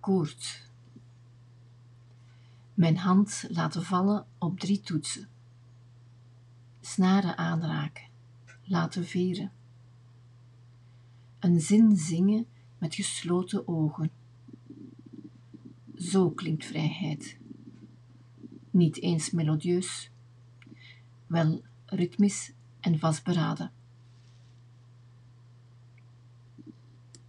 akkoord mijn hand laten vallen op drie toetsen. Snaren aanraken. Laten veren. Een zin zingen met gesloten ogen. Zo klinkt vrijheid. Niet eens melodieus. Wel ritmisch en vastberaden.